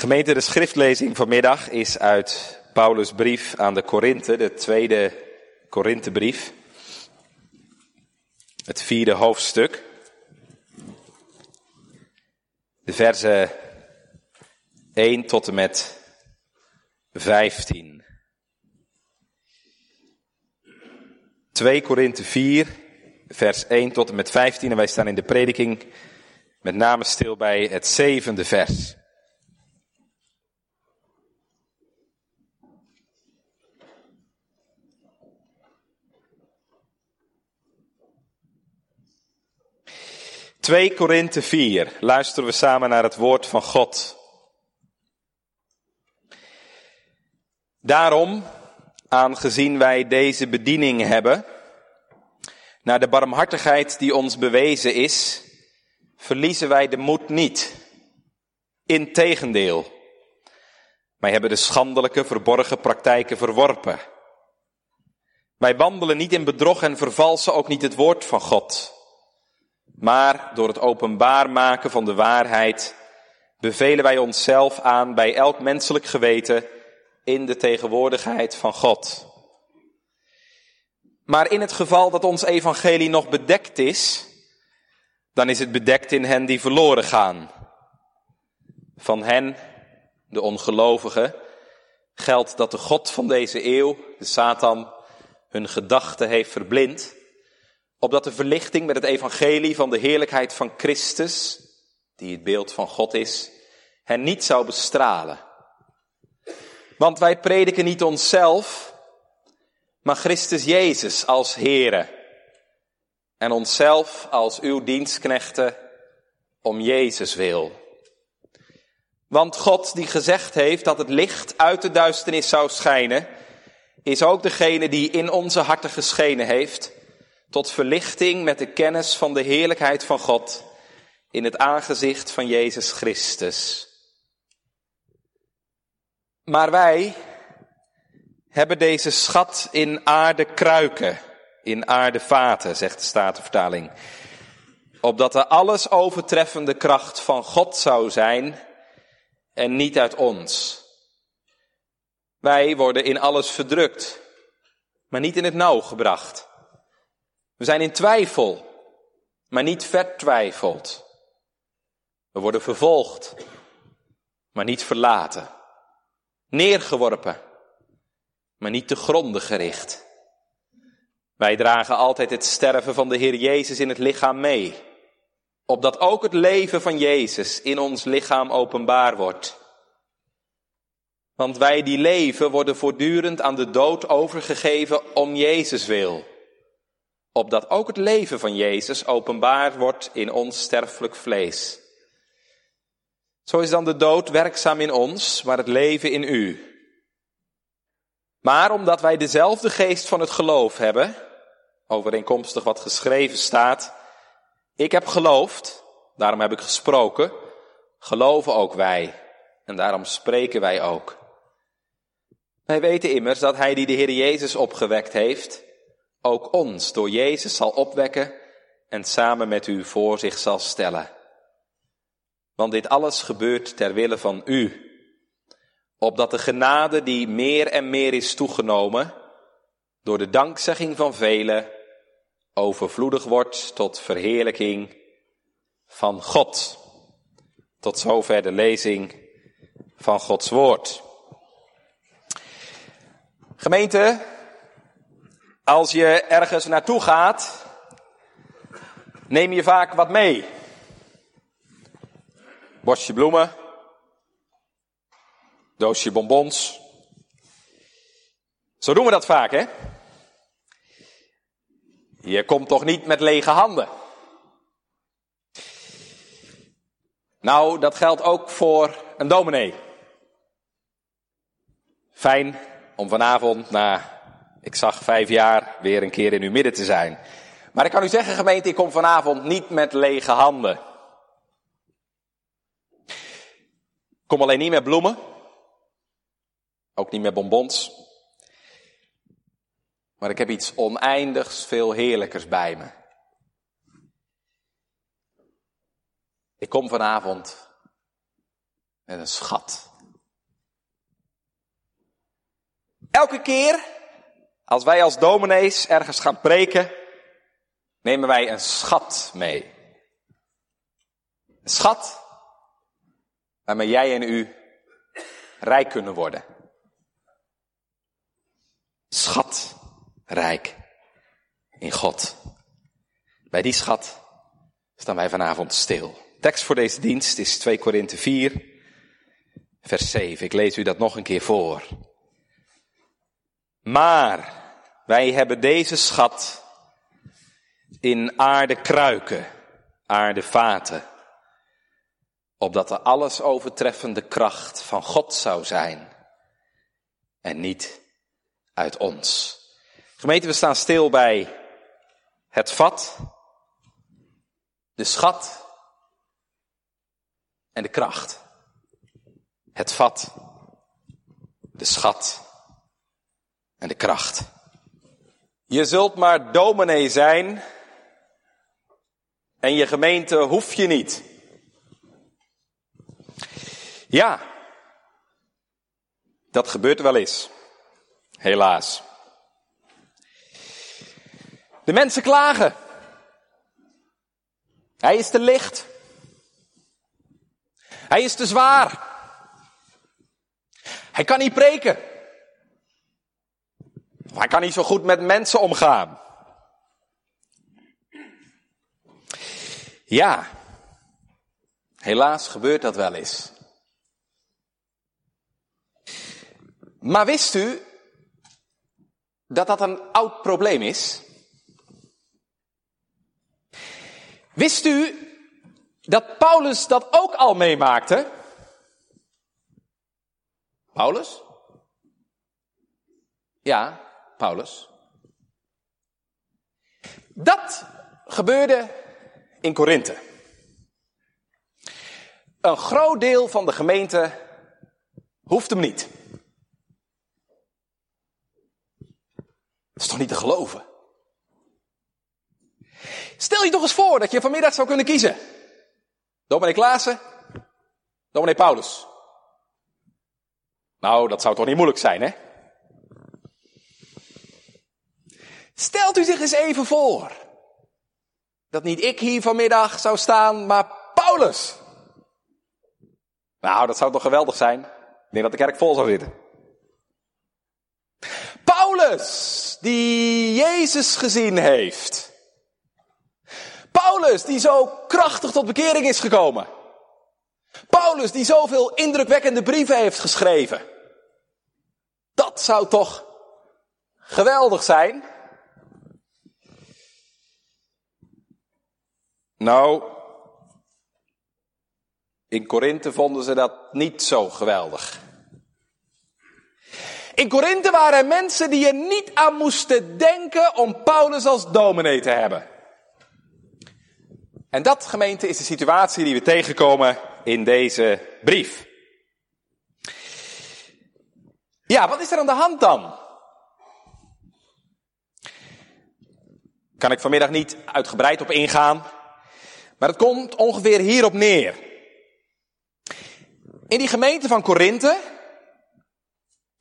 Gemeente, de schriftlezing vanmiddag is uit Paulus' brief aan de Korinthe, de tweede Korinthebrief. Het vierde hoofdstuk. De versen 1 tot en met 15. 2 Korinthe 4, vers 1 tot en met 15. En wij staan in de prediking met name stil bij het zevende vers. Twee Korinthe 4. Luisteren we samen naar het woord van God. Daarom, aangezien wij deze bediening hebben, naar de barmhartigheid die ons bewezen is, verliezen wij de moed niet. Integendeel, wij hebben de schandelijke verborgen praktijken verworpen. Wij wandelen niet in bedrog en vervalsen ook niet het woord van God. Maar door het openbaar maken van de waarheid bevelen wij onszelf aan bij elk menselijk geweten in de tegenwoordigheid van God. Maar in het geval dat ons evangelie nog bedekt is, dan is het bedekt in hen die verloren gaan. Van hen, de ongelovigen, geldt dat de God van deze eeuw, de Satan, hun gedachten heeft verblind, opdat de verlichting met het evangelie van de heerlijkheid van Christus, die het beeld van God is, hen niet zou bestralen. Want wij prediken niet onszelf, maar Christus Jezus als Heere en onszelf als uw dienstknechten om Jezus wil. Want God die gezegd heeft dat het licht uit de duisternis zou schijnen, is ook degene die in onze harten geschenen heeft, tot verlichting met de kennis van de heerlijkheid van God in het aangezicht van Jezus Christus. Maar wij hebben deze schat in aarde kruiken in aarde vaten, zegt de Statenvertaling. Opdat de alles overtreffende kracht van God zou zijn en niet uit ons. Wij worden in alles verdrukt, maar niet in het nauw gebracht. We zijn in twijfel, maar niet vertwijfeld. We worden vervolgd, maar niet verlaten. Neergeworpen, maar niet te gronden gericht. Wij dragen altijd het sterven van de Heer Jezus in het lichaam mee, opdat ook het leven van Jezus in ons lichaam openbaar wordt. Want wij die leven worden voortdurend aan de dood overgegeven om Jezus wil, opdat ook het leven van Jezus openbaar wordt in ons sterfelijk vlees. Zo is dan de dood werkzaam in ons, maar het leven in u. Maar omdat wij dezelfde geest van het geloof hebben, overeenkomstig wat geschreven staat. Ik heb geloofd, daarom heb ik gesproken, geloven ook wij en daarom spreken wij ook. Wij weten immers dat Hij die de Heer Jezus opgewekt heeft, ook ons door Jezus zal opwekken en samen met u voor zich zal stellen. Want dit alles gebeurt ter wille van u, opdat de genade die meer en meer is toegenomen, door de dankzegging van velen, overvloedig wordt tot verheerlijking van God. Tot zover de lezing van Gods woord. Gemeente, als je ergens naartoe gaat, neem je vaak wat mee. Bosje bloemen, doosje bonbons. Zo doen we dat vaak, hè? Je komt toch niet met lege handen? Nou, dat geldt ook voor een dominee. Fijn om vanavond, na, ik zag vijf jaar weer een keer in uw midden te zijn. Maar ik kan u zeggen, gemeente, ik kom vanavond niet met lege handen. Ik kom alleen niet met bloemen. Ook niet met bonbons. Maar ik heb iets oneindigs veel heerlijkers bij me. Ik kom vanavond met een schat. Elke keer als wij als dominees ergens gaan preken, nemen wij een schat mee. Een schat waarmee jij en u rijk kunnen worden. Schatrijk in God. Bij die schat staan wij vanavond stil. Tekst voor deze dienst is 2 Korinthe 4, vers 7. Ik lees u dat nog een keer voor. Maar wij hebben deze schat in aarde kruiken, aarde vaten, opdat de alles overtreffende kracht van God zou zijn en niet uit ons. Gemeente, we staan stil bij het vat, de schat en de kracht. Het vat, de schat en de kracht. Je zult maar dominee zijn en je gemeente hoef je niet. Ja, dat gebeurt wel eens. Helaas. De mensen klagen. Hij is te licht. Hij is te zwaar. Hij kan niet preken. Hij kan niet zo goed met mensen omgaan. Ja, helaas gebeurt dat wel eens. Maar wist u dat dat een oud probleem is? Wist u dat Paulus dat ook al meemaakte? Paulus? Ja, Paulus. Dat gebeurde in Korinthe. Een groot deel van de gemeente hoeft hem niet. Dat is toch niet te geloven? Stel je toch eens voor dat je vanmiddag zou kunnen kiezen. Dominee Klaassen, dominee Paulus. Nou, dat zou toch niet moeilijk zijn, hè? Stelt u zich eens even voor. Dat niet ik hier vanmiddag zou staan, maar Paulus. Nou, dat zou toch geweldig zijn? Ik denk dat de kerk vol zou zitten. Paulus, die Jezus gezien heeft. Paulus, die zo krachtig tot bekering is gekomen. Paulus, die zoveel indrukwekkende brieven heeft geschreven. Dat zou toch geweldig zijn? Nou, in Korinthe vonden ze dat niet zo geweldig. In Korinthe waren er mensen die er niet aan moesten denken om Paulus als dominee te hebben. En dat, gemeente, is de situatie die we tegenkomen in deze brief. Ja, wat is er aan de hand dan? Kan ik vanmiddag niet uitgebreid op ingaan. Maar het komt ongeveer hierop neer. In die gemeente van Korinthe,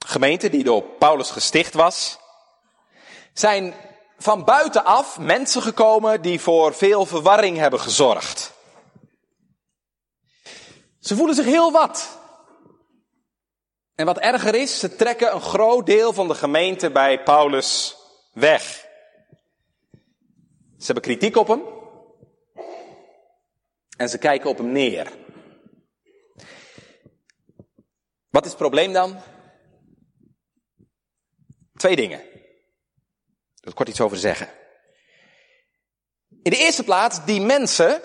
gemeente die door Paulus gesticht was, zijn van buitenaf mensen gekomen die voor veel verwarring hebben gezorgd. Ze voelen zich heel wat. En wat erger is, ze trekken een groot deel van de gemeente bij Paulus weg. Ze hebben kritiek op hem. En ze kijken op hem neer. Wat is het probleem dan? Twee dingen. Daar wil ik kort iets over zeggen. In de eerste plaats, die mensen,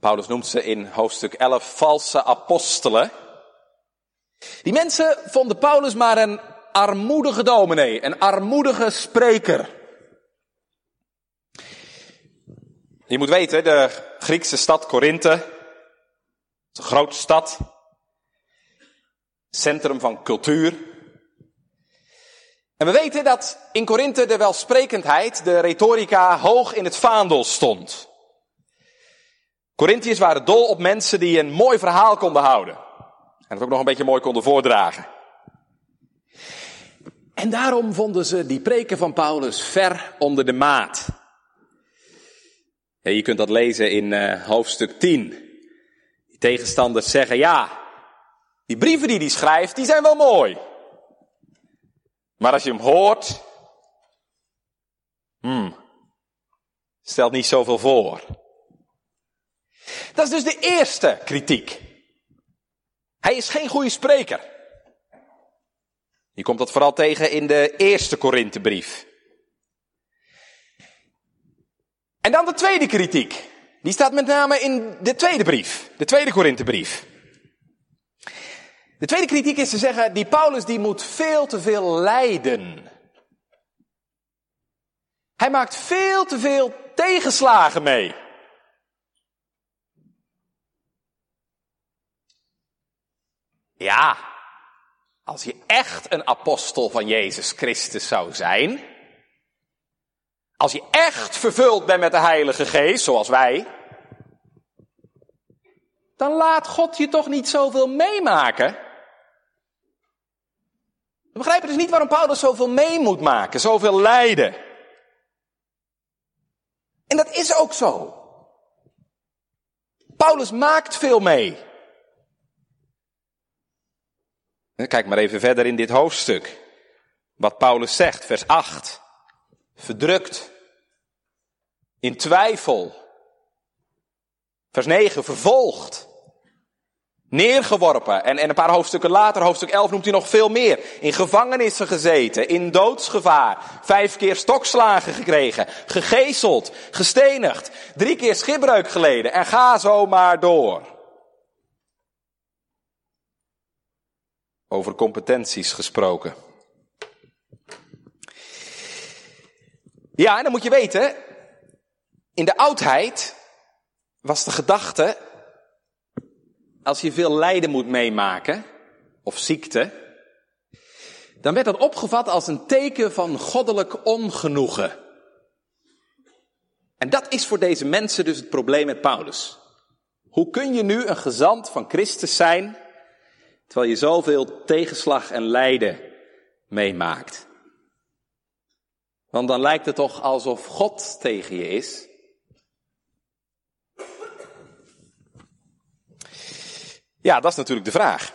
Paulus noemt ze in hoofdstuk 11 valse apostelen. Die mensen vonden Paulus maar een armoedige dominee, een armoedige spreker. Je moet weten, de Griekse stad Korinthe, een grote stad, centrum van cultuur. En we weten dat in Korinthe de welsprekendheid, de retorica, hoog in het vaandel stond. Corinthiërs waren dol op mensen die een mooi verhaal konden houden. En het ook nog een beetje mooi konden voordragen. En daarom vonden ze die preken van Paulus ver onder de maat. Je kunt dat lezen in uh, hoofdstuk 10. Die tegenstanders zeggen, ja, die brieven die hij schrijft, die zijn wel mooi. Maar als je hem hoort, hmm, stelt niet zoveel voor. Dat is dus de eerste kritiek. Hij is geen goede spreker. Je komt dat vooral tegen in de eerste Korinthebrief. En dan de tweede kritiek. Die staat met name in de tweede brief, de tweede Korinthebrief. De tweede kritiek is te zeggen, die Paulus die moet veel te veel lijden. Hij maakt veel te veel tegenslagen mee. Ja, als je echt een apostel van Jezus Christus zou zijn, als je echt vervuld bent met de Heilige Geest, zoals wij, dan laat God je toch niet zoveel meemaken. We begrijpen dus niet waarom Paulus zoveel mee moet maken, zoveel lijden. En dat is ook zo. Paulus maakt veel mee. Kijk maar even verder in dit hoofdstuk. Wat Paulus zegt, vers 8. Verdrukt. In twijfel. Vers 9, vervolgd. Neergeworpen. En, en een paar hoofdstukken later, hoofdstuk 11, noemt hij nog veel meer. In gevangenissen gezeten, in doodsgevaar. Vijf keer stokslagen gekregen. Gegezeld, gestenigd. Drie keer schipbreuk geleden. En ga zo maar door. Over competenties gesproken. Ja, en dan moet je weten, in de oudheid was de gedachte, als je veel lijden moet meemaken, of ziekte, dan werd dat opgevat als een teken van goddelijk ongenoegen. En dat is voor deze mensen dus het probleem met Paulus. Hoe kun je nu een gezant van Christus zijn, terwijl je zoveel tegenslag en lijden meemaakt? Want dan lijkt het toch alsof God tegen je is. Ja, dat is natuurlijk de vraag.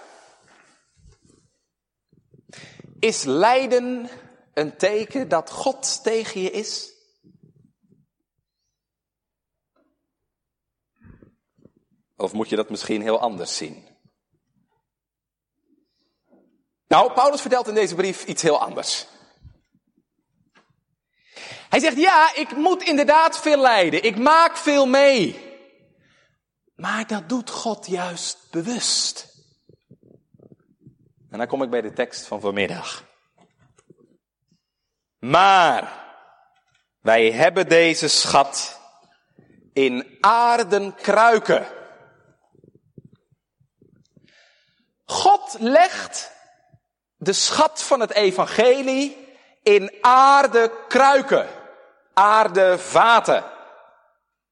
Is lijden een teken dat God tegen je is? Of moet je dat misschien heel anders zien? Nou, Paulus vertelt in deze brief iets heel anders. Hij zegt, ja, ik moet inderdaad veel lijden. Ik maak veel mee. Maar dat doet God juist bewust. En dan kom ik bij de tekst van vanmiddag. Maar wij hebben deze schat in aarden kruiken. God legt de schat van het evangelie in aarde kruiken, aarde vaten,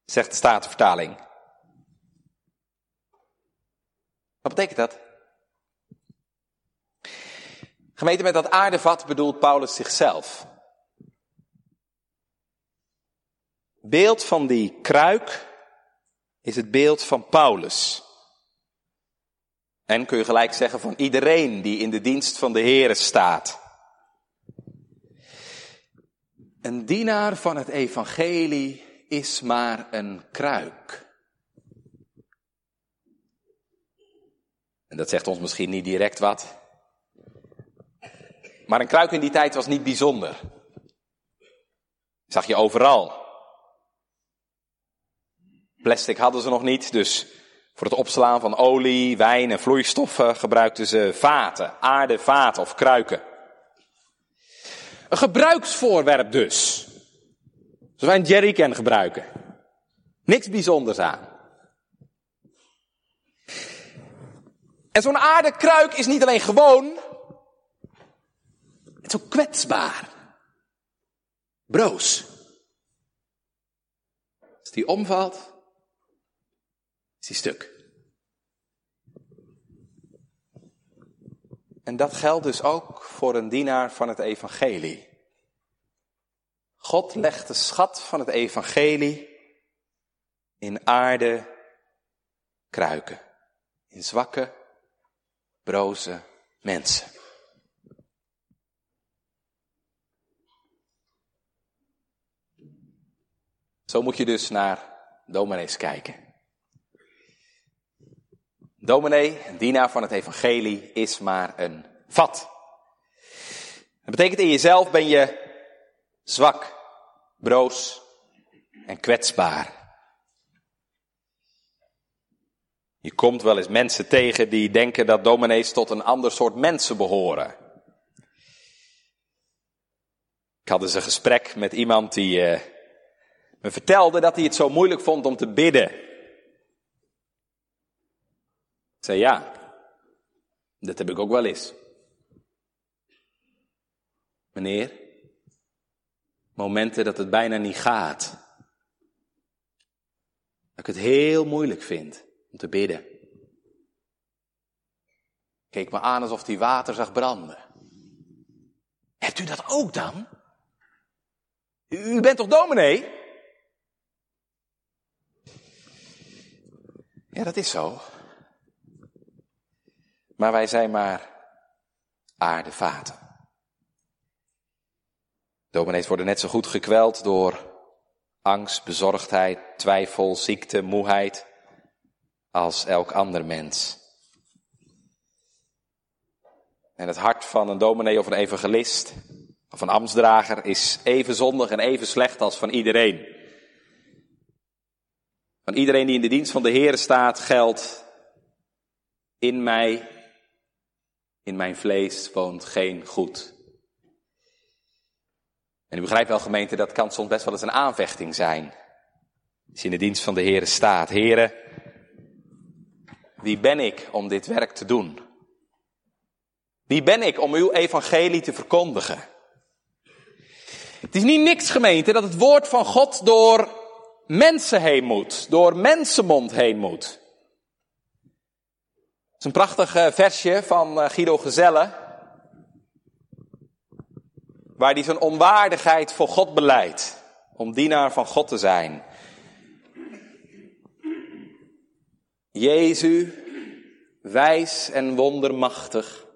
zegt de Statenvertaling. Wat betekent dat? Gemeente met dat aardevat bedoelt Paulus zichzelf. Beeld van die kruik is het beeld van Paulus. En kun je gelijk zeggen van iedereen die in de dienst van de Here staat. Een dienaar van het evangelie is maar een kruik. En dat zegt ons misschien niet direct wat. Maar een kruik in die tijd was niet bijzonder. Zag je overal. Plastic hadden ze nog niet, dus voor het opslaan van olie, wijn en vloeistoffen gebruikten ze vaten, aardevaten of kruiken. Een gebruiksvoorwerp dus. Zoals wij een jerrycan gebruiken. Niks bijzonders aan. En zo'n aardekruik is niet alleen gewoon, het is ook kwetsbaar. Broos. Als die omvalt, is die stuk. En dat geldt dus ook voor een dienaar van het evangelie. God legt de schat van het evangelie in aarde kruiken. In zwakke, broze mensen. Zo moet je dus naar dominees kijken. Dominee, een dienaar van het evangelie, is maar een vat. Dat betekent in jezelf ben je zwak, broos en kwetsbaar. Je komt wel eens mensen tegen die denken dat dominees tot een ander soort mensen behoren. Ik had eens een gesprek met iemand die uh, me vertelde dat hij het zo moeilijk vond om te bidden. Ik zei ja, dat heb ik ook wel eens. Meneer, momenten dat het bijna niet gaat. Dat ik het heel moeilijk vind om te bidden. Keek me aan alsof hij water zag branden. Hebt u dat ook dan? U bent toch dominee? Ja, dat is zo. Maar wij zijn maar aardevaten. Dominees worden net zo goed gekweld door angst, bezorgdheid, twijfel, ziekte, moeheid als elk ander mens. En het hart van een dominee of een evangelist of een ambtsdrager is even zondig en even slecht als van iedereen. Van iedereen die in de dienst van de Heer staat geldt in mij, in mijn vlees woont geen goed. En u begrijpt wel gemeente, dat kan soms best wel eens een aanvechting zijn. Als je in de dienst van de Heer staat. Heren, wie ben ik om dit werk te doen? Wie ben ik om uw evangelie te verkondigen? Het is niet niks gemeente dat het woord van God door mensen heen moet, door mensenmond heen moet. Het is een prachtig eh, versje van eh, Guido Gezelle, waar hij zijn onwaardigheid voor God beleidt, om dienaar van God te zijn. Jezu, wijs en wondermachtig,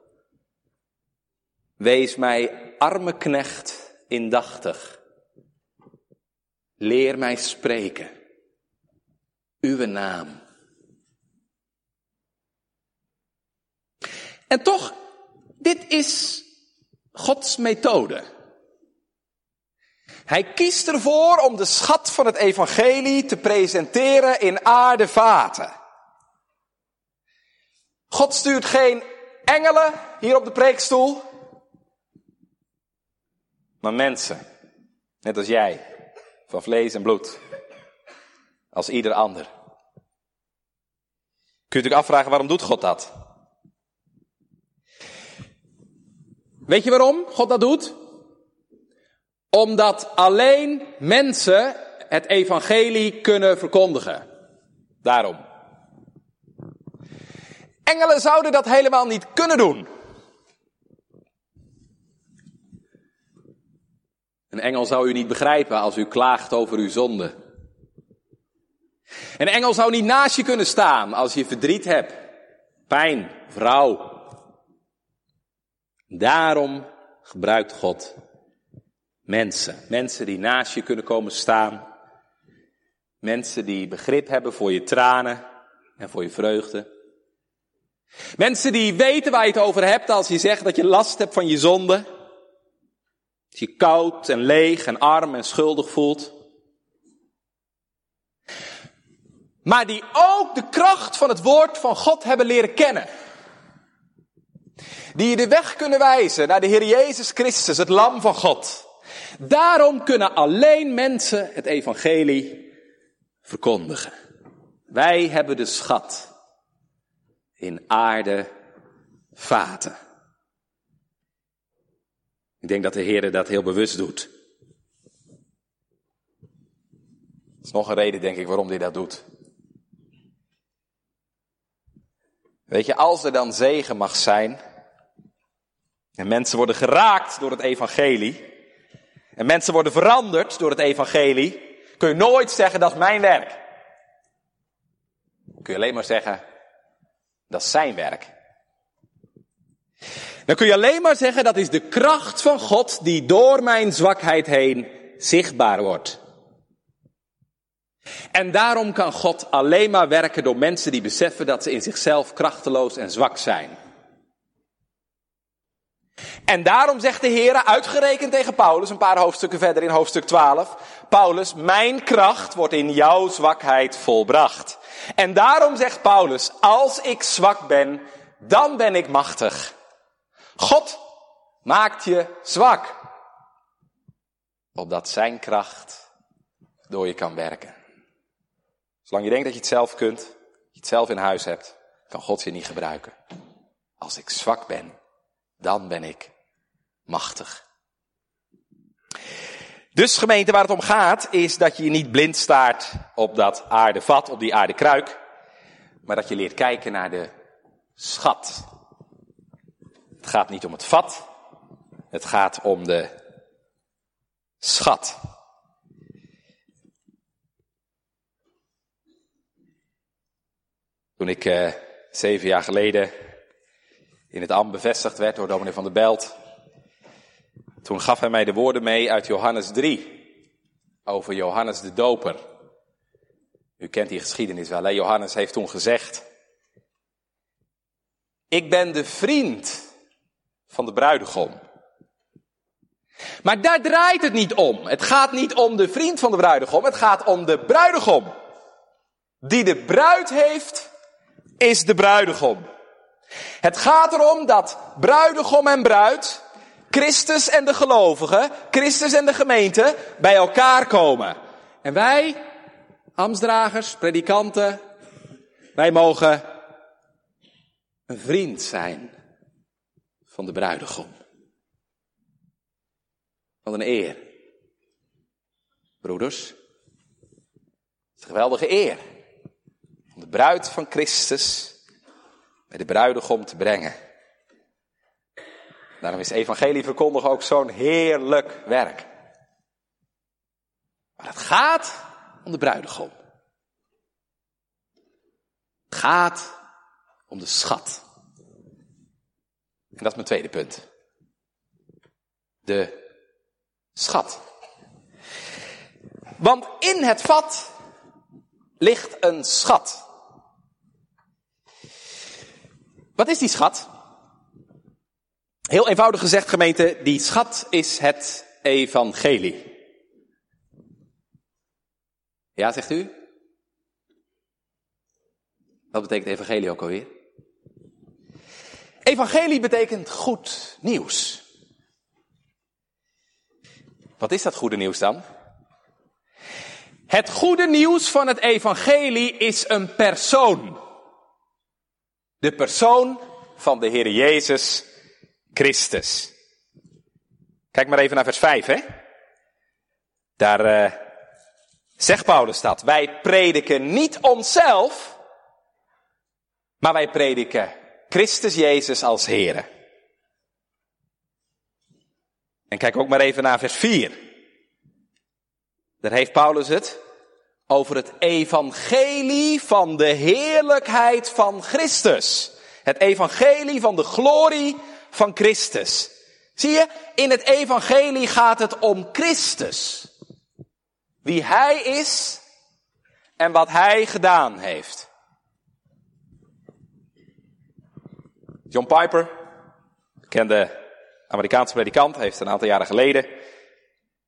wees mij arme knecht indachtig. Leer mij spreken, uw naam. En toch, dit is Gods methode. Hij kiest ervoor om de schat van het evangelie te presenteren in aardevaten. God stuurt geen engelen hier op de preekstoel, maar mensen, net als jij, van vlees en bloed, als ieder ander. Kunt u afvragen waarom doet God dat? Weet je waarom God dat doet? Omdat alleen mensen het evangelie kunnen verkondigen. Daarom. Engelen zouden dat helemaal niet kunnen doen. Een engel zou u niet begrijpen als u klaagt over uw zonde. Een engel zou niet naast je kunnen staan als je verdriet hebt, pijn, vrouw. Daarom gebruikt God mensen. Mensen die naast je kunnen komen staan. Mensen die begrip hebben voor je tranen en voor je vreugde. Mensen die weten waar je het over hebt als je zegt dat je last hebt van je zonde. Dat je koud en leeg en arm en schuldig voelt. Maar die ook de kracht van het woord van God hebben leren kennen. Die je de weg kunnen wijzen naar de Heer Jezus Christus, het Lam van God. Daarom kunnen alleen mensen het evangelie verkondigen. Wij hebben de schat in aarde vaten. Ik denk dat de Heer dat heel bewust doet. Dat is nog een reden, denk ik, waarom hij dat doet. Weet je, als er dan zegen mag zijn, En mensen worden geraakt door het evangelie. En mensen worden veranderd door het evangelie. Kun je nooit zeggen dat is mijn werk. Kun je alleen maar zeggen dat is zijn werk. Dan kun je alleen maar zeggen dat is de kracht van God die door mijn zwakheid heen zichtbaar wordt. En daarom kan God alleen maar werken door mensen die beseffen dat ze in zichzelf krachteloos en zwak zijn. En daarom zegt de Heer, uitgerekend tegen Paulus, een paar hoofdstukken verder in hoofdstuk 12, Paulus, mijn kracht wordt in jouw zwakheid volbracht. En daarom zegt Paulus, als ik zwak ben, dan ben ik machtig. God maakt je zwak, opdat zijn kracht door je kan werken. Zolang je denkt dat je het zelf kunt, dat je het zelf in huis hebt, kan God je niet gebruiken. Als ik zwak ben, dan ben ik machtig. Dus gemeente, waar het om gaat, is dat je niet blind staart op dat aardevat, op die aardekruik, maar dat je leert kijken naar de schat. Het gaat niet om het vat, het gaat om de schat. Toen ik uh, zeven jaar geleden in het ambt bevestigd werd door dominee van der Belt, toen gaf hij mij de woorden mee uit Johannes 3 over Johannes de Doper. U kent die geschiedenis wel. Hè? Johannes heeft toen gezegd, ik ben de vriend van de bruidegom. Maar daar draait het niet om. Het gaat niet om de vriend van de bruidegom, het gaat om de bruidegom. Die de bruid heeft, is de bruidegom. Het gaat erom dat bruidegom en bruid, Christus en de gelovigen, Christus en de gemeente bij elkaar komen. En wij, ambtsdragers, predikanten, wij mogen een vriend zijn van de bruidegom. Wat een eer. Broeders, het is een geweldige eer om de bruid van Christus bij de bruidegom te brengen. Daarom is evangelie verkondigen ook zo'n heerlijk werk. Maar het gaat om de bruidegom. Het gaat om de schat. En dat is mijn tweede punt. De schat. Want in het vat ligt een schat. Wat is die schat? Heel eenvoudig gezegd, gemeente, die schat is het evangelie. Ja, zegt u? Wat betekent evangelie ook alweer? Evangelie betekent goed nieuws. Wat is dat goede nieuws dan? Het goede nieuws van het evangelie is een persoon. De persoon van de Heer Jezus Christus. Kijk maar even naar vers 5, hè. Daar uh, zegt Paulus dat. Wij prediken niet onszelf, maar wij prediken Christus Jezus als Here. En kijk ook maar even naar vers 4. Daar heeft Paulus het over het evangelie van de heerlijkheid van Christus. Het evangelie van de glorie van Christus. Zie je, in het evangelie gaat het om Christus. Wie Hij is en wat Hij gedaan heeft. John Piper, bekende Amerikaanse predikant, heeft een aantal jaren geleden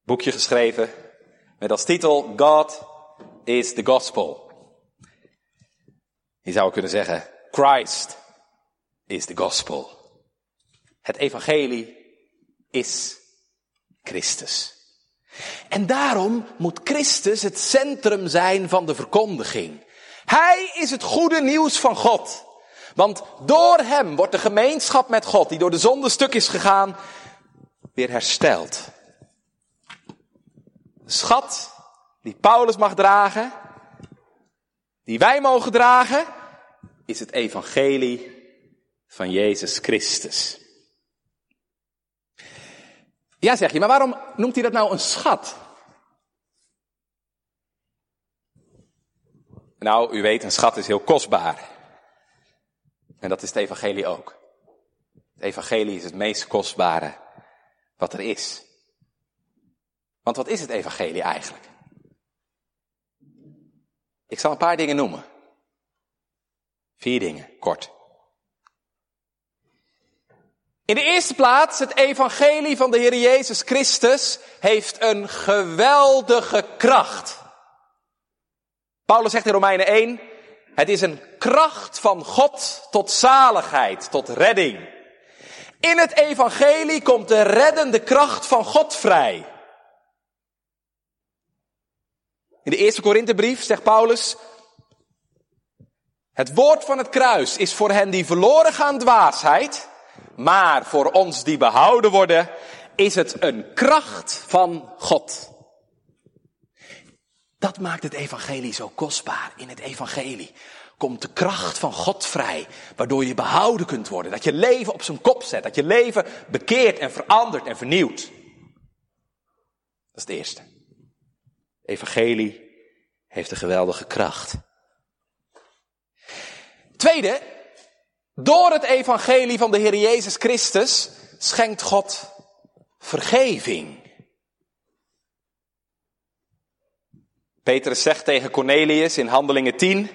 een boekje geschreven met als titel God is the Gospel. Je zou kunnen zeggen, Christ is the Gospel. Het evangelie is Christus. En daarom moet Christus het centrum zijn van de verkondiging. Hij is het goede nieuws van God. Want door hem wordt de gemeenschap met God, die door de zonde stuk is gegaan, weer hersteld. De schat die Paulus mag dragen, die wij mogen dragen, is het evangelie van Jezus Christus. Ja, zeg je, maar waarom noemt hij dat nou een schat? Nou, u weet, een schat is heel kostbaar. En dat is het evangelie ook. Het evangelie is het meest kostbare wat er is. Want wat is het evangelie eigenlijk? Ik zal een paar dingen noemen. Vier dingen, kort. In de eerste plaats, het evangelie van de Heer Jezus Christus heeft een geweldige kracht. Paulus zegt in Romeinen 1, het is een kracht van God tot zaligheid, tot redding. In het evangelie komt de reddende kracht van God vrij. In de eerste Korinthebrief zegt Paulus, het woord van het kruis is voor hen die verloren gaan dwaasheid, maar voor ons die behouden worden, is het een kracht van God. Dat maakt het evangelie zo kostbaar. In het evangelie komt de kracht van God vrij, waardoor je behouden kunt worden. Dat je leven op zijn kop zet, dat je leven bekeert en verandert en vernieuwt. Dat is het eerste. Evangelie heeft een geweldige kracht. Tweede, door het evangelie van de Heer Jezus Christus schenkt God vergeving. Petrus zegt tegen Cornelius in Handelingen 10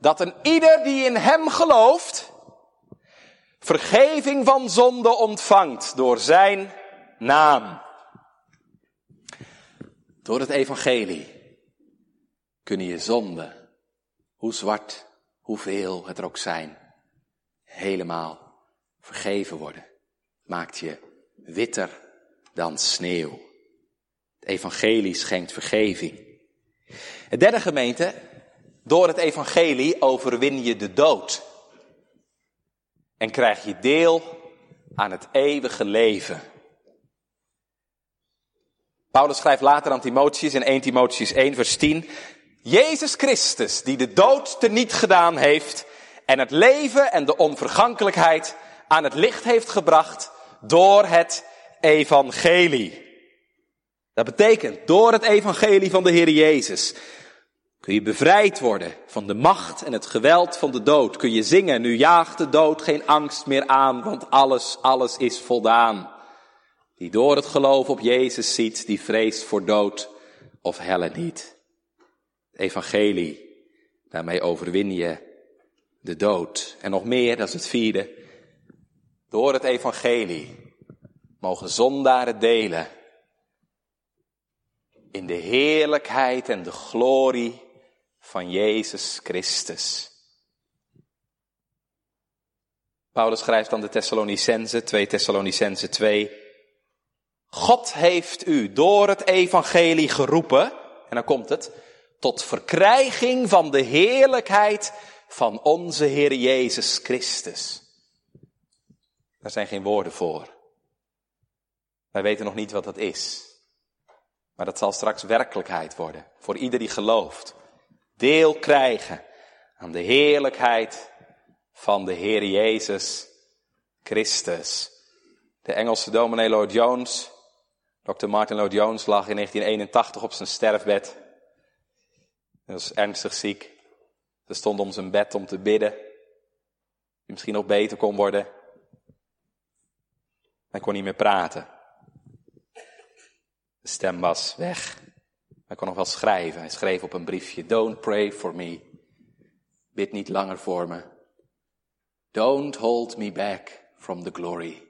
dat een ieder die in hem gelooft vergeving van zonde ontvangt door zijn naam. Door het evangelie kunnen je zonden, hoe zwart, hoeveel het er ook zijn, helemaal vergeven worden. Maakt je witter dan sneeuw. Het evangelie schenkt vergeving. Het derde gemeente, door het evangelie overwin je de dood. En krijg je deel aan het eeuwige leven. Paulus schrijft later aan Timotheus in 1 Timotheus 1 vers 10. Jezus Christus, die de dood teniet gedaan heeft en het leven en de onvergankelijkheid aan het licht heeft gebracht door het evangelie. Dat betekent, door het evangelie van de Heer Jezus kun je bevrijd worden van de macht en het geweld van de dood. Kun je zingen, nu jaagt de dood geen angst meer aan, want alles, alles is voldaan. Die door het geloof op Jezus ziet, die vreest voor dood of helle niet. Evangelie, daarmee overwin je de dood. En nog meer, dat is het vierde. Door het evangelie mogen zondaren delen in de heerlijkheid en de glorie van Jezus Christus. Paulus schrijft aan de Thessalonicense, 2 Thessalonicense 2. God heeft u door het evangelie geroepen, en dan komt het, tot verkrijging van de heerlijkheid van onze Heer Jezus Christus. Daar zijn geen woorden voor. Wij weten nog niet wat dat is. Maar dat zal straks werkelijkheid worden voor ieder die gelooft. Deel krijgen aan de heerlijkheid van de Heer Jezus Christus. De Engelse dominee Lloyd Jones, Dr. Martin Lloyd Jones, lag in 1981 op zijn sterfbed. Hij was ernstig ziek. Ze stond om zijn bed om te bidden. Die misschien nog beter kon worden. Hij kon niet meer praten. De stem was weg. Hij kon nog wel schrijven. Hij schreef op een briefje: Don't pray for me. Bid niet langer voor me. Don't hold me back from the glory.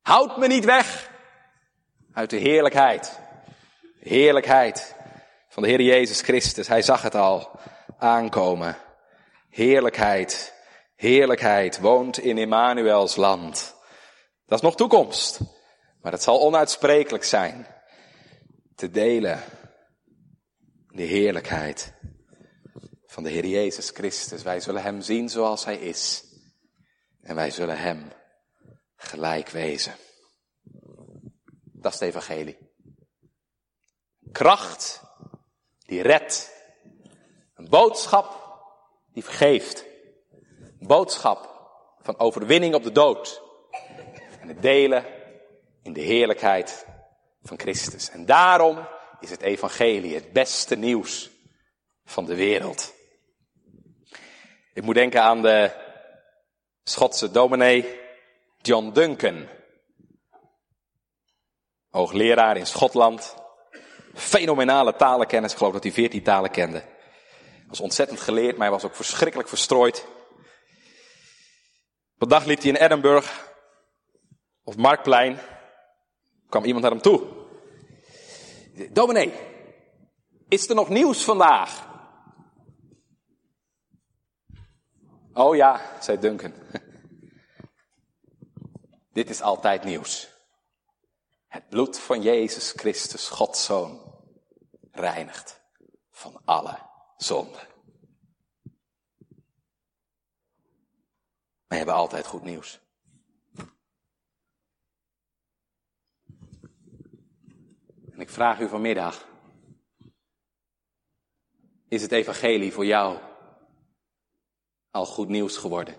Houd me niet weg uit de heerlijkheid. De heerlijkheid van de Heer Jezus Christus. Hij zag het al aankomen. Heerlijkheid, heerlijkheid woont in Emmanuels land. Dat is nog toekomst, maar het zal onuitsprekelijk zijn te delen de heerlijkheid van de Heer Jezus Christus. Wij zullen Hem zien zoals Hij is. En wij zullen Hem gelijk wezen. Dat is het evangelie. Kracht die redt. Een boodschap die vergeeft. Boodschap van overwinning op de dood. En het delen in de heerlijkheid van Christus. En daarom is het evangelie het beste nieuws van de wereld. Ik moet denken aan de Schotse dominee John Duncan. Hoogleraar in Schotland. Fenomenale talenkennis. Ik geloof dat hij veertien talen kende. Was ontzettend geleerd, maar hij was ook verschrikkelijk verstrooid. Op een dag liep hij in Edinburgh. Op het Marktplein. kwam iemand naar hem toe. Dominee, is er nog nieuws vandaag? Oh ja, zei Duncan. Dit is altijd nieuws. Het bloed van Jezus Christus, Gods Zoon, reinigt van alle zonde. We hebben altijd goed nieuws. En ik vraag u vanmiddag, is het evangelie voor jou al goed nieuws geworden?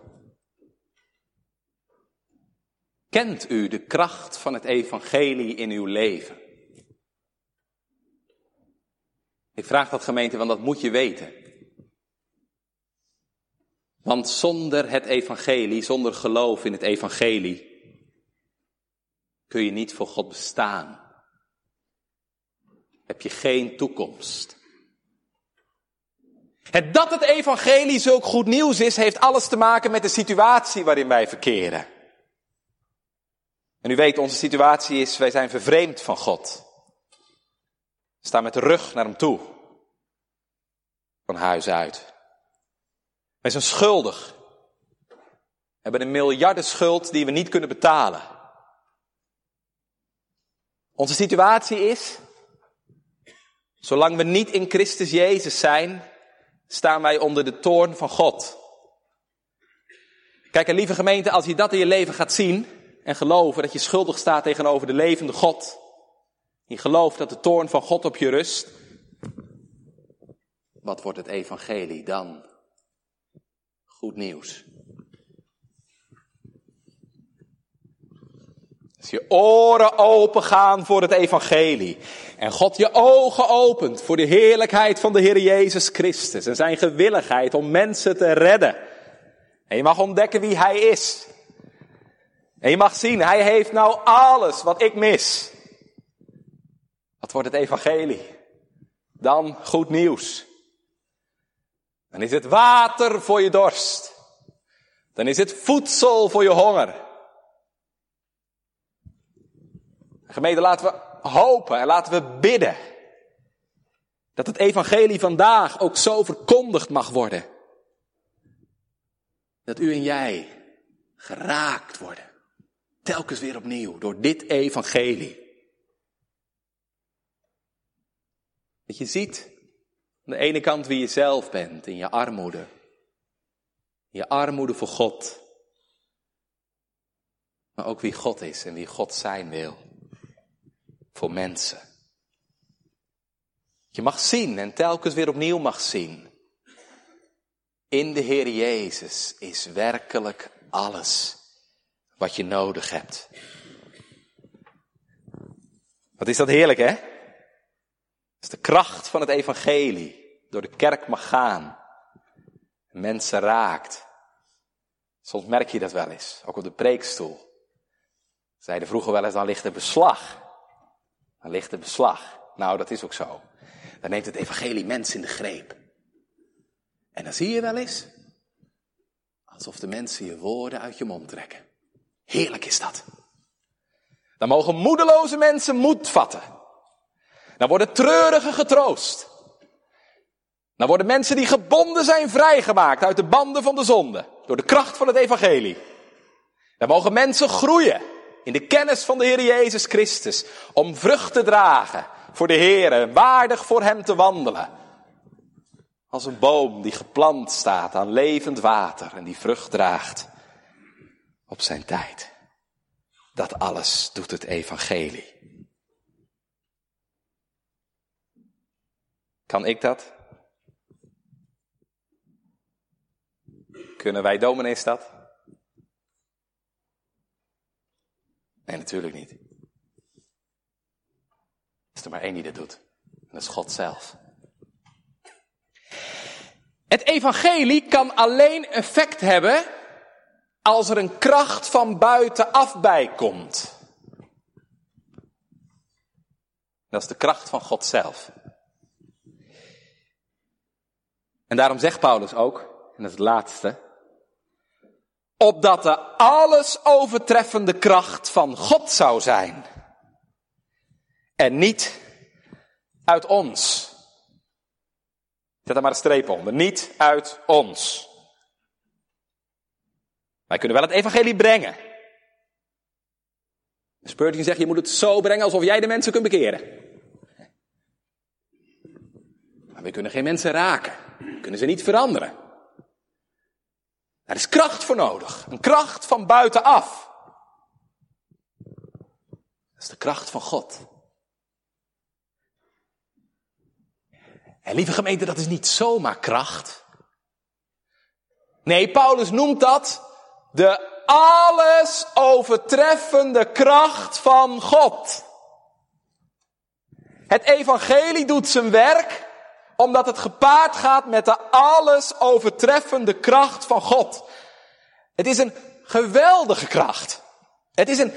Kent u de kracht van het evangelie in uw leven? Ik vraag dat gemeente, want dat moet je weten. Want zonder het evangelie, zonder geloof in het evangelie, kun je niet voor God bestaan. Heb je geen toekomst. Het dat het evangelie zulk goed nieuws is, heeft alles te maken met de situatie waarin wij verkeren. En u weet, onze situatie is, wij zijn vervreemd van God. Staan met de rug naar hem toe. Van huis uit. Wij zijn schuldig. We hebben een miljardenschuld die we niet kunnen betalen. Onze situatie is, zolang we niet in Christus Jezus zijn, staan wij onder de toorn van God. Kijk, en lieve gemeente, als je dat in je leven gaat zien en geloven dat je schuldig staat tegenover de levende God, je gelooft dat de toorn van God op je rust, wat wordt het evangelie dan? Goed nieuws. Als je oren open gaan voor het evangelie. En God je ogen opent voor de heerlijkheid van de Heer Jezus Christus. En zijn gewilligheid om mensen te redden. En je mag ontdekken wie Hij is. En je mag zien, Hij heeft nou alles wat ik mis. Wat wordt het evangelie? Dan goed nieuws. Dan is het water voor je dorst. Dan is het voedsel voor je honger. Gemeente, laten we hopen en laten we bidden. Dat het evangelie vandaag ook zo verkondigd mag worden. Dat u en jij geraakt worden. Telkens weer opnieuw door dit evangelie. Dat je ziet aan de ene kant wie je zelf bent in je armoede. Je armoede voor God. Maar ook wie God is en wie God zijn wil voor mensen. Je mag zien en telkens weer opnieuw mag zien. In de Heer Jezus is werkelijk alles wat je nodig hebt. Wat is dat heerlijk, hè? Dat is de kracht van het evangelie. Door de kerk mag gaan. Mensen raakt. Soms merk je dat wel eens, ook op de preekstoel. Zeiden vroeger wel eens, dan ligt er beslag dan ligt er beslag. Nou, dat is ook zo. Dan neemt het evangelie mensen in de greep. En dan zie je wel eens, alsof de mensen je woorden uit je mond trekken. Heerlijk is dat. Dan mogen moedeloze mensen moed vatten. Dan worden treurigen getroost. Dan worden mensen die gebonden zijn vrijgemaakt uit de banden van de zonde. Door de kracht van het evangelie. Dan mogen mensen groeien in de kennis van de Heer Jezus Christus. Om vrucht te dragen voor de Heer, waardig voor Hem te wandelen. Als een boom die geplant staat aan levend water en die vrucht draagt op zijn tijd. Dat alles doet het evangelie. Kan ik dat? Kunnen wij dominees dat? Nee, natuurlijk niet. is er maar één die dat doet. En dat is God zelf. Het evangelie kan alleen effect hebben als er een kracht van buitenaf bij komt. Dat is de kracht van God zelf. En daarom zegt Paulus ook, en dat is het laatste, opdat de alles overtreffende kracht van God zou zijn. En niet uit ons. Zet er maar een streep onder. Niet uit ons. Wij kunnen wel het evangelie brengen. Spurgeon zegt, je moet het zo brengen alsof jij de mensen kunt bekeren. Maar we kunnen geen mensen raken. Kunnen ze niet veranderen. Er is kracht voor nodig. Een kracht van buitenaf. Dat is de kracht van God. En lieve gemeente, dat is niet zomaar kracht. Nee, Paulus noemt dat de alles overtreffende kracht van God. Het evangelie doet zijn werk omdat het gepaard gaat met de alles overtreffende kracht van God. Het is een geweldige kracht. Het is een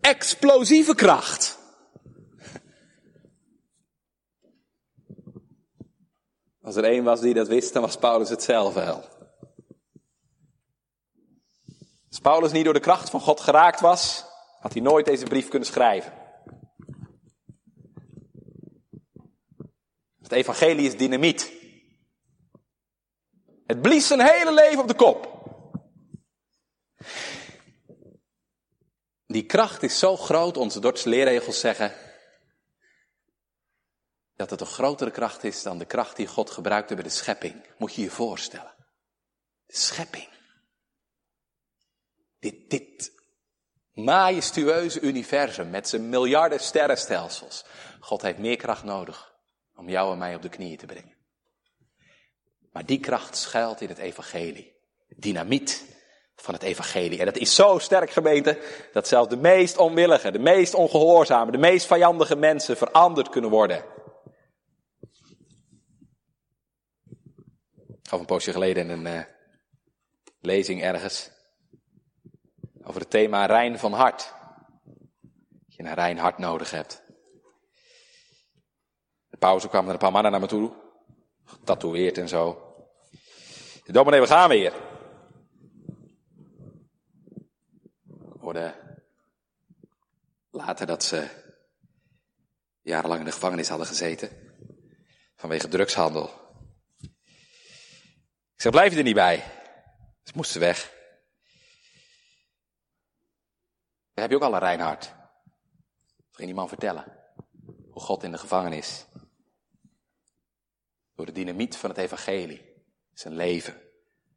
explosieve kracht. Als er één was die dat wist, dan was Paulus het. Als Paulus niet door de kracht van God geraakt was, had hij nooit deze brief kunnen schrijven. Het evangelie is dynamiet. Het blies zijn hele leven op de kop. Die kracht is zo groot, onze Dordtse leerregels zeggen, dat het een grotere kracht is dan de kracht die God gebruikte bij de schepping. Moet je je voorstellen. De schepping. Dit, dit majestueuze universum met zijn miljarden sterrenstelsels. God heeft meer kracht nodig om jou en mij op de knieën te brengen. Maar die kracht schuilt in het evangelie. Dynamiet van het evangelie. En dat is zo sterk gemeente, dat zelfs de meest onwillige, de meest ongehoorzame, de meest vijandige mensen veranderd kunnen worden. Ik gaf een poosje geleden een uh, lezing ergens over het thema rein van hart. Dat je een rein hart nodig hebt. Pauze kwamen er een paar mannen naar me toe, getatoeëerd en zo. De dominee, we gaan weer. Hoorde later dat ze jarenlang in de gevangenis hadden gezeten. Vanwege drugshandel. Ik zei, blijf je er niet bij? Ze moesten weg. Dan heb je ook al een rein hart. ging die man vertellen hoe God in de gevangenis door de dynamiet van het evangelie zijn leven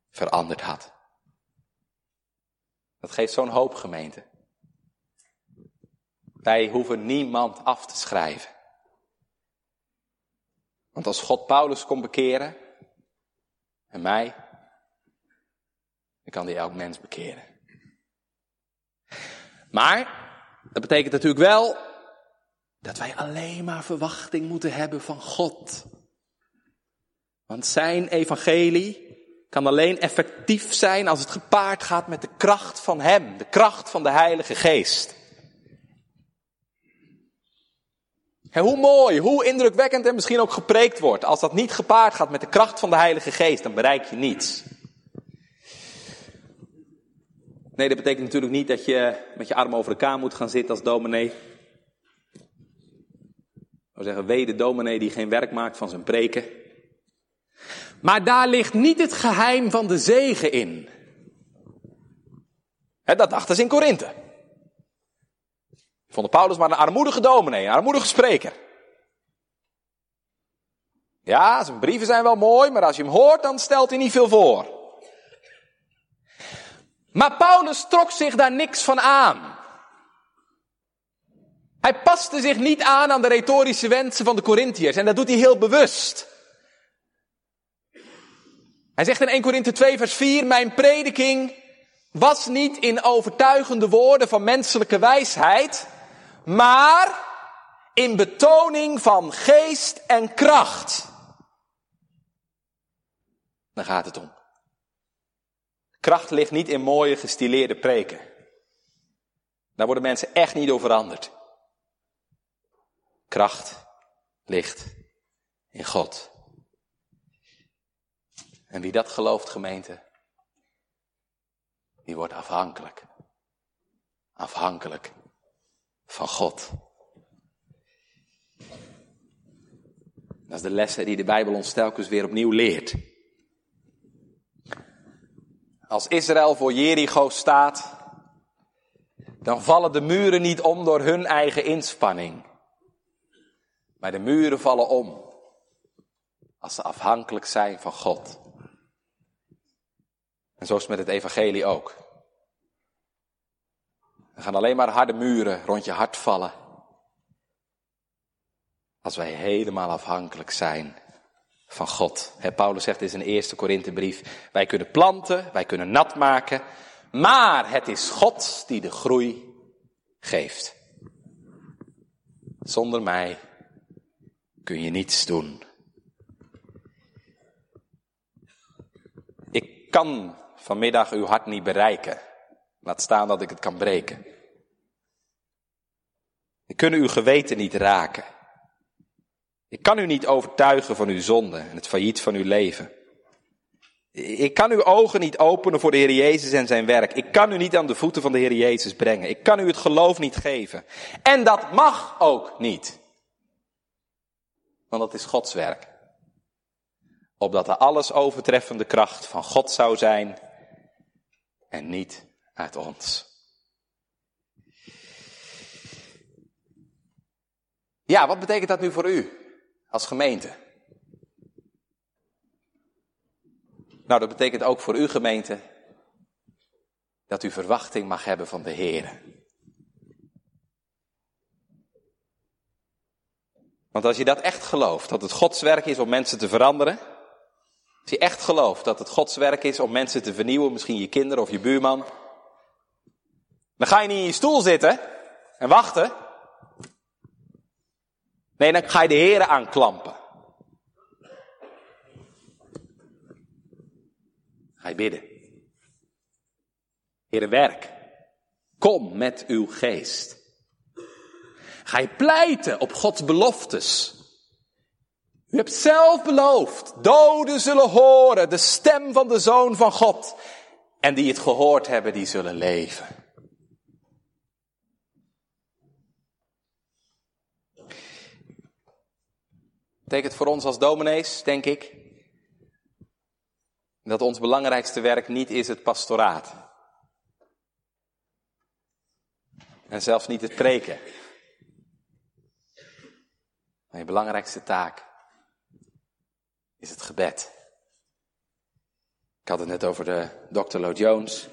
veranderd had. Dat geeft zo'n hoop gemeente. Wij hoeven niemand af te schrijven. Want als God Paulus kon bekeren, en mij, dan kan hij elk mens bekeren. Maar, dat betekent natuurlijk wel dat wij alleen maar verwachting moeten hebben van God. Want zijn evangelie kan alleen effectief zijn als het gepaard gaat met de kracht van Hem, de kracht van de Heilige Geest. En hoe mooi, hoe indrukwekkend en misschien ook gepreekt wordt, als dat niet gepaard gaat met de kracht van de Heilige Geest, dan bereik je niets. Nee, dat betekent natuurlijk niet dat je met je armen over elkaar moet gaan zitten als dominee. Ik zou zeggen, wee de dominee die geen werk maakt van zijn preken. Maar daar ligt niet het geheim van de zegen in. dat dachten ze in Korinthe. Vonden Paulus maar een armoedige dominee, een armoedige spreker. Ja, zijn brieven zijn wel mooi, maar als je hem hoort, dan stelt hij niet veel voor. Maar Paulus trok zich daar niks van aan. Hij paste zich niet aan aan de retorische wensen van de Corinthiërs en dat doet hij heel bewust. Hij zegt in 1 Korinthe 2 vers 4, mijn prediking was niet in overtuigende woorden van menselijke wijsheid, maar in betoning van geest en kracht. Dan gaat het om. Kracht ligt niet in mooie gestileerde preken. Daar worden mensen echt niet door veranderd. Kracht ligt in God. En wie dat gelooft, gemeente, die wordt afhankelijk. Afhankelijk van God. Dat is de lessen die de Bijbel ons telkens weer opnieuw leert. Als Israël voor Jericho staat, dan vallen de muren niet om door hun eigen inspanning. Maar de muren vallen om als ze afhankelijk zijn van God. En zo is het met het evangelie ook. Er gaan alleen maar harde muren rond je hart vallen. Als wij helemaal afhankelijk zijn van God. Paulus zegt in zijn eerste Korinthebrief, wij kunnen planten, wij kunnen nat maken, maar het is God die de groei geeft. Zonder mij kun je niets doen. Ik kan vanmiddag uw hart niet bereiken. Laat staan dat ik het kan breken. Ik kan uw geweten niet raken. Ik kan u niet overtuigen van uw zonde en het failliet van uw leven. Ik kan uw ogen niet openen voor de Heer Jezus en zijn werk. Ik kan u niet aan de voeten van de Heer Jezus brengen. Ik kan u het geloof niet geven. En dat mag ook niet. Want dat is Gods werk. Opdat de alles overtreffende kracht van God zou zijn en niet uit ons. Ja, wat betekent dat nu voor u als gemeente? Nou, dat betekent ook voor uw gemeente dat u verwachting mag hebben van de Heer. Want als je dat echt gelooft, dat het Gods werk is om mensen te veranderen, als je echt gelooft dat het Gods werk is om mensen te vernieuwen, misschien je kinderen of je buurman, dan ga je niet in je stoel zitten en wachten. Nee, dan ga je de Heer aanklampen. Ga je bidden. Heere, werk. Kom met uw geest. Ga je pleiten op Gods beloftes. U hebt zelf beloofd, doden zullen horen de stem van de Zoon van God. En die het gehoord hebben, die zullen leven. Betekent voor ons als dominees, denk ik, dat ons belangrijkste werk niet is het pastoraat. En zelfs niet het preken. Maar je belangrijkste taak is het gebed. Ik had het net over de Dr. Lloyd Jones.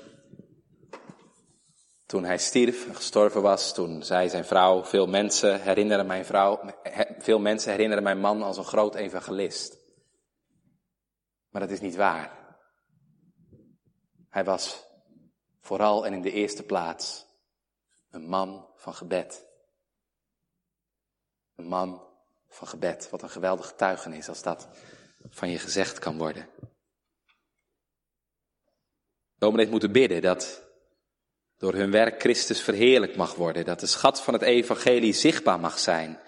Toen hij stierf en gestorven was, toen zei zijn vrouw, veel mensen herinneren mijn vrouw, veel mensen herinneren mijn man als een groot evangelist. Maar dat is niet waar. Hij was vooral en in de eerste plaats een man van gebed. Een man van gebed. Wat een geweldige getuigenis als dat van je gezegd kan worden. Dominees moeten bidden dat door hun werk Christus verheerlijk mag worden. Dat de schat van het evangelie zichtbaar mag zijn.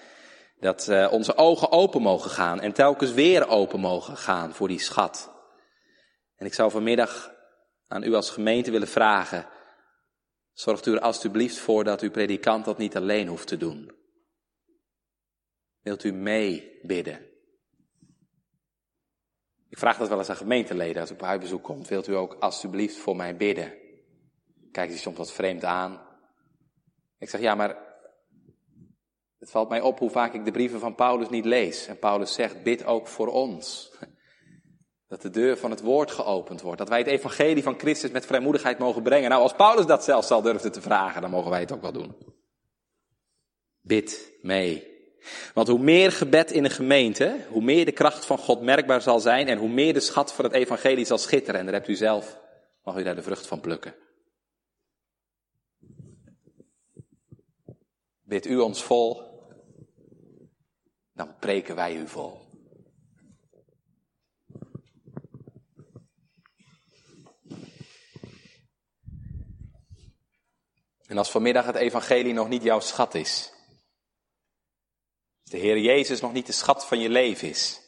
Dat uh, onze ogen open mogen gaan en telkens weer open mogen gaan voor die schat. En ik zou vanmiddag aan u als gemeente willen vragen. Zorgt u er alstublieft voor dat uw predikant dat niet alleen hoeft te doen. Wilt u mee bidden? Ik vraag dat wel eens aan gemeenteleden als u op huisbezoek komt. Wilt u ook alstublieft voor mij bidden? Kijkt hij soms wat vreemd aan. Ik zeg, ja, maar het valt mij op hoe vaak ik de brieven van Paulus niet lees. En Paulus zegt, bid ook voor ons. Dat de deur van het woord geopend wordt. Dat wij het evangelie van Christus met vrijmoedigheid mogen brengen. Nou, als Paulus dat zelfs al durfde te vragen, dan mogen wij het ook wel doen. Bid mee. Want hoe meer gebed in een gemeente, hoe meer de kracht van God merkbaar zal zijn en hoe meer de schat van het evangelie zal schitteren. En daar hebt u zelf, mag u daar de vrucht van plukken. Bid u ons vol dan preken wij u vol. En als vanmiddag het evangelie nog niet jouw schat is, de Heer Jezus nog niet de schat van je leven is,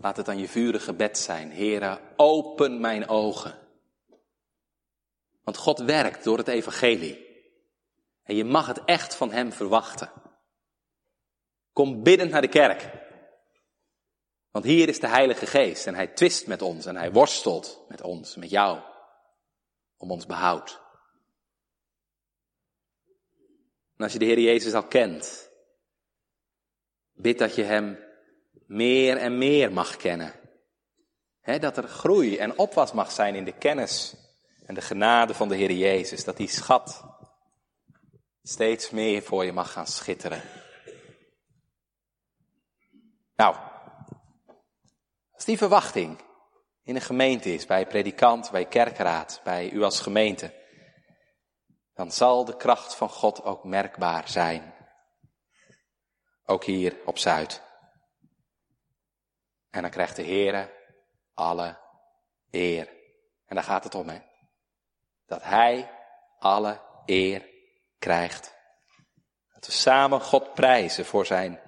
laat het dan je vurige gebed zijn. Heere, open mijn ogen. Want God werkt door het evangelie. En je mag het echt van Hem verwachten. Kom biddend naar de kerk. Want hier is de Heilige Geest en Hij twist met ons en Hij worstelt met ons, met jou, om ons behoud. En als je de Heer Jezus al kent, bid dat je Hem meer en meer mag kennen. dat er groei en opwas mag zijn in de kennis en de genade van de Heer Jezus. Dat die schat steeds meer voor je mag gaan schitteren. Nou, als die verwachting in een gemeente is, bij predikant, bij kerkraad, bij u als gemeente, dan zal de kracht van God ook merkbaar zijn. Ook hier op Zuid. En dan krijgt de Heere alle eer. En daar gaat het om, hè. Dat Hij alle eer krijgt. Dat we samen God prijzen voor Zijn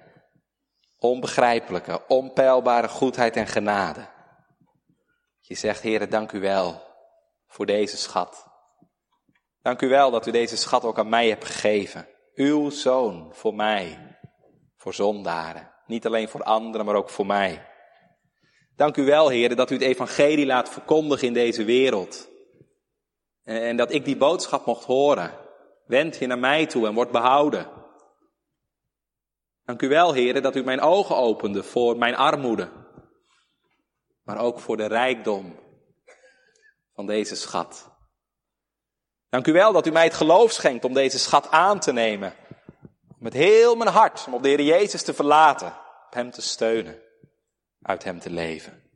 onbegrijpelijke, onpeilbare goedheid en genade. Je zegt, Heere, dank u wel voor deze schat. Dank u wel dat u deze schat ook aan mij hebt gegeven. Uw zoon voor mij, voor zondaren. Niet alleen voor anderen, maar ook voor mij. Dank u wel, Heer, dat u het evangelie laat verkondigen in deze wereld. En dat ik die boodschap mocht horen. Wend je naar mij toe en word behouden. Dank u wel, Heer, dat u mijn ogen opende voor mijn armoede. Maar ook voor de rijkdom van deze schat. Dank u wel dat u mij het geloof schenkt om deze schat aan te nemen. Met heel mijn hart om op de Heer Jezus te verlaten. Op Hem te steunen uit Hem te leven.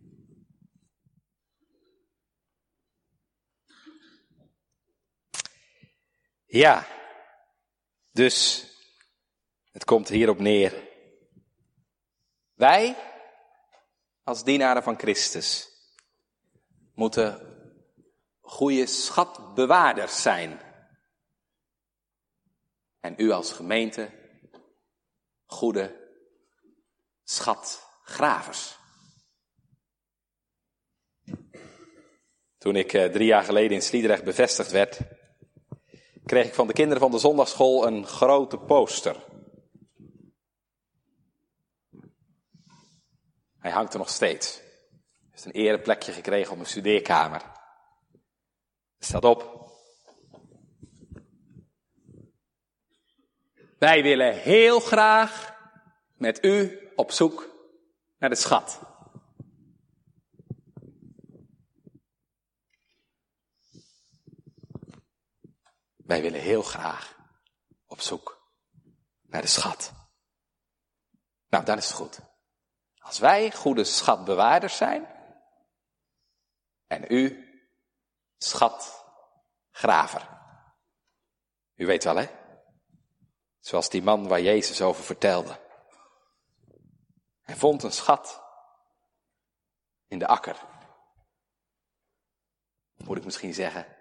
Ja, dus het komt hierop neer. Wij, als dienaren van Christus, moeten goede schatbewaarders zijn. En u als gemeente, goede schat gravers. Toen ik eh, drie jaar geleden in Sliedrecht bevestigd werd, kreeg ik van de kinderen van de zondagschool een grote poster. Hij hangt er nog steeds. Hij heeft een ereplekje gekregen op mijn studeerkamer. Staat op. Wij willen heel graag met u op zoek naar de schat. Wij willen heel graag op zoek naar de schat. Nou, dan is het goed. Als wij goede schatbewaarders zijn en u schatgraver. U weet wel, hè? Zoals die man waar Jezus over vertelde. Hij vond een schat in de akker. Moet ik misschien zeggen.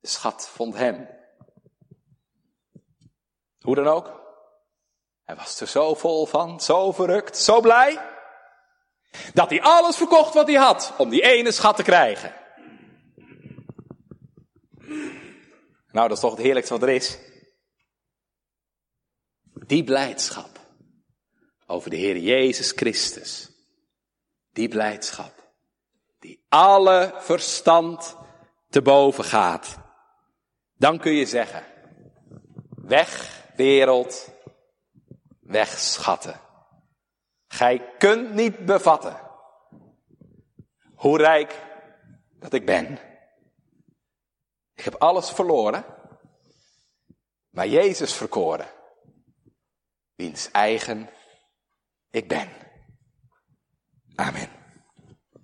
De schat vond hem. Hoe dan ook. Hij was er zo vol van, zo verrukt, zo blij. Dat hij alles verkocht wat hij had om die ene schat te krijgen. Nou, dat is toch het heerlijkste wat er is. Die blijdschap over de Heer Jezus Christus. Die blijdschap. Die alle verstand te boven gaat. Dan kun je zeggen. Weg wereld. Weg schatten. Gij kunt niet bevatten. Hoe rijk dat ik ben. Ik heb alles verloren. Maar Jezus verkoren. Wiens eigen ik ben. Amen.